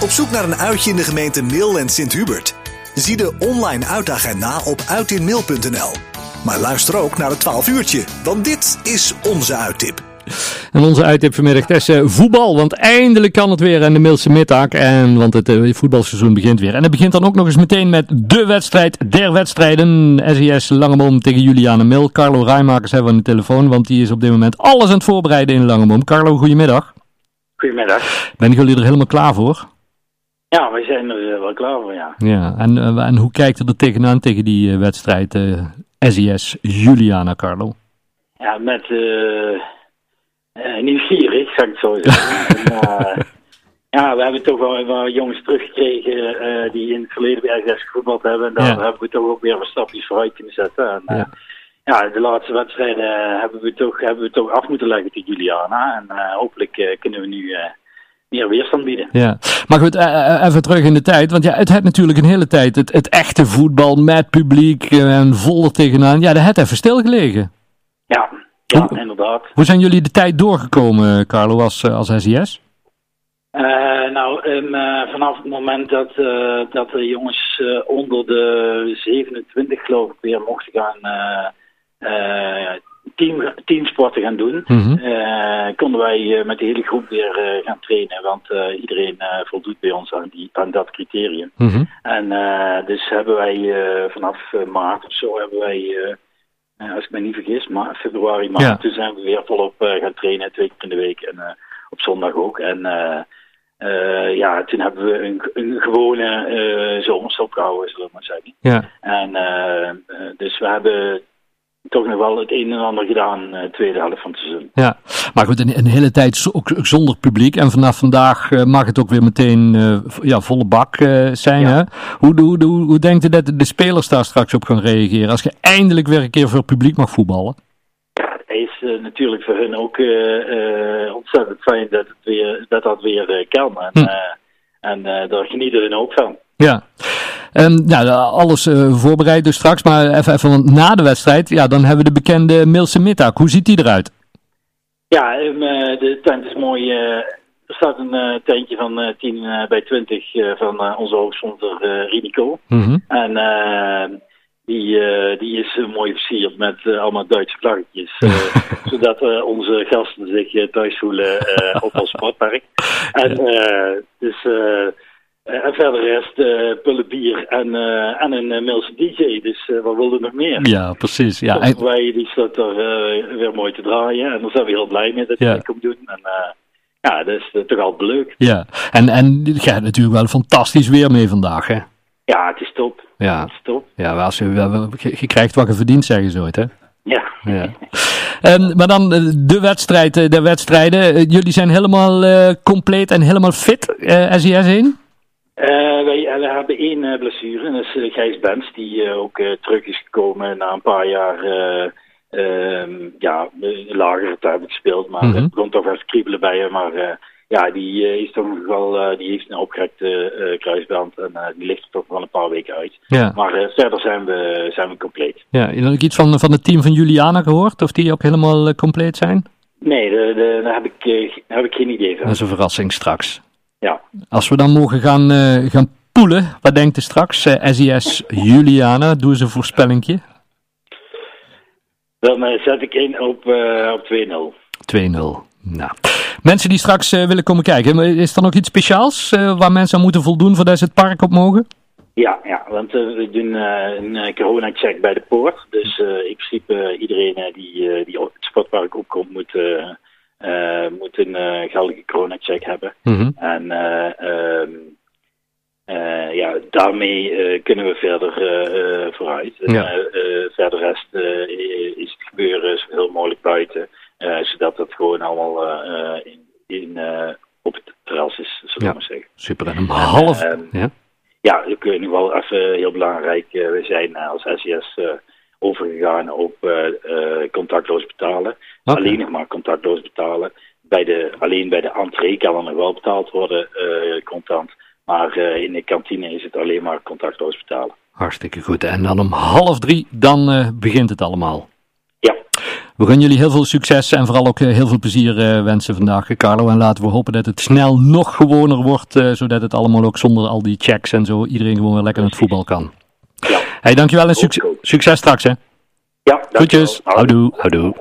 Op zoek naar een uitje in de gemeente Mil en Sint-Hubert? Zie de online uitagenda op uitinmail.nl. Maar luister ook naar het 12 uurtje, want dit is onze uittip. En onze uittip vanmiddag is uh, voetbal. Want eindelijk kan het weer in de Milse middag. En, want het uh, voetbalseizoen begint weer. En het begint dan ook nog eens meteen met de wedstrijd der wedstrijden. SES Langemom tegen Juliane Mil. Carlo Rijmakers hebben we aan de telefoon. Want die is op dit moment alles aan het voorbereiden in Langemom. Carlo, goedemiddag. Goedemiddag. Ben jullie er helemaal klaar voor? Ja, wij zijn er uh, wel klaar voor, ja. Ja, en, uh, en hoe kijkt er tegenaan tegen die uh, wedstrijd SES Juliana, Carlo? Ja, met nieuwsgierig, zou ik het zo zeggen. en, ja, we hebben toch wel jongens teruggekregen die in het verleden bij SES gevoetbald hebben. En daar ja. hebben we toch ook weer wat stapjes vooruit kunnen zetten. En, ja. ja. de laatste wedstrijden hebben we toch, hebben we toch af moeten leggen tegen Juliana. En hopelijk kunnen we nu meer weerstand bieden. Ja, maar goed, uh, even terug in de tijd. Want ja, het had natuurlijk een hele tijd het, het echte voetbal met publiek en vol er tegenaan. Ja, dat had even stilgelegen. Ja, ja hoe, inderdaad. Hoe zijn jullie de tijd doorgekomen, Carlo, als, als SIS? Uh, nou, um, uh, vanaf het moment dat, uh, dat de jongens onder de 27 geloof ik weer mochten gaan team, teamsporten gaan doen, mm -hmm. uh, konden wij uh, met de hele groep weer uh, gaan trainen. Want iedereen voldoet bij ons aan, die, aan dat criterium. Mm -hmm. En dus hebben wij vanaf maart of zo hebben wij, als ik me niet vergis, maar februari, maart, ja. toen zijn we weer volop gaan trainen, twee keer in de week en op zondag ook. En ja, toen hebben we een, een gewone uh, zomerstop gehouden, zullen we maar zeggen. Ja. En dus we hebben toch nog wel het een en ander gedaan uh, tweede helft van het seizoen. Ja, maar goed, een, een hele tijd ook zonder publiek. En vanaf vandaag uh, mag het ook weer meteen uh, ja, volle bak zijn. Ja. Hè? Hoe, hoe, hoe, hoe denkt u dat de spelers daar straks op gaan reageren? Als je eindelijk weer een keer voor publiek mag voetballen? Is natuurlijk voor hun ook ontzettend fijn dat, het weer, dat dat weer kan. En, hm. en daar genieten hun ook van. Ja. Um, nou, alles uh, voorbereid dus straks. Maar even, even na de wedstrijd, ja, dan hebben we de bekende Milse middag. Hoe ziet die eruit? Ja, um, de tent is mooi. Uh, er staat een uh, tentje van 10 bij 20 van onze hoofdsponsor Rinico. Mm -hmm. En die, die is mooi versierd met allemaal Duitse vlaggetjes. zodat onze gasten zich thuis voelen op ons sportpark. En dus... Uh, en verder rest uh, pullen bier en, uh, en een Milse DJ. Dus wat wilde nog meer? Ja, precies. Ja, en... wij die staat er weer mooi te draaien. En daar zijn we heel blij mee dat je ja. komt doen. En ja, dat is toch altijd leuk. Ja, en, en je hebt natuurlijk wel fantastisch weer mee vandaag, hè? Ja, het is top. Ja, het is top. Ja, als je, je, krijgt wat je verdient, zeggen ze ooit, hè? Ja. ja. um, maar dan de wedstrijd, de wedstrijden. jullie zijn helemaal compleet en helemaal fit, SES 1? Uh, wij, wij, hebben één uh, blessure, en dat is Gijs Bens, die ook terug is gekomen na een paar jaar ehm, ja, lager te hebben gespeeld. Maar mm -hmm. het begon toch even kriebelen bij hem. Maar ja, die, is toch nog wel, die heeft een opgerekte kruisband en die ligt er toch wel een paar weken uit. Ja. Maar verder zijn we, zijn we compleet. Ja, heb ik iets van, van het team van Juliana gehoord? Of die ook helemaal compleet zijn? Nee, daar heb, ik, heb ik geen idee van. Dat is een verrassing straks. Ja. Als we dan mogen gaan, uh, gaan poelen, wat denkt u straks? Uh, SIS Juliana, doe eens een voorspellingje. Dan zet ik in op, uh, op 2-0. 2-0. Nou. Mensen die straks willen komen kijken, is er nog iets speciaals waar mensen aan moeten voldoen voordat ze het park op mogen? Ja, ja want we doen een corona-check bij de poort. Dus in principe iedereen die, die op het sportpark opkomt moet moet een uh, geldige corona-check hebben. Mm -hmm. En uh, um, ja, daarmee kunnen we verder vooruit. Ja. Verder rest is het gebeuren zo heel mogelijk buiten, zodat het gewoon allemaal in, in op het terras is, zullen we ja. maar zeggen. Super, en om half... En, ja? ja, dat kun je nu wel even heel belangrijk. we zijn als SES overgegaan op eh, eh, contactloos betalen. Alleen nog maar contactloos betalen. Bij de, alleen bij de entree kan er nog wel betaald worden eh, contant. Maar in de kantine is het alleen maar contactloos betalen. Hartstikke goed. En dan om half drie, dan begint het allemaal. Ja. We gaan jullie heel veel succes en vooral ook heel veel plezier wensen vandaag, Carlo. En laten we hopen dat het snel nog gewoner wordt, zodat het allemaal ook zonder al die checks en zo iedereen gewoon weer lekker het voetbal kan hey, dankjewel en succes, succes straks hè. Ja, dankjewel. Groetjes. Houdoe. Houdoe.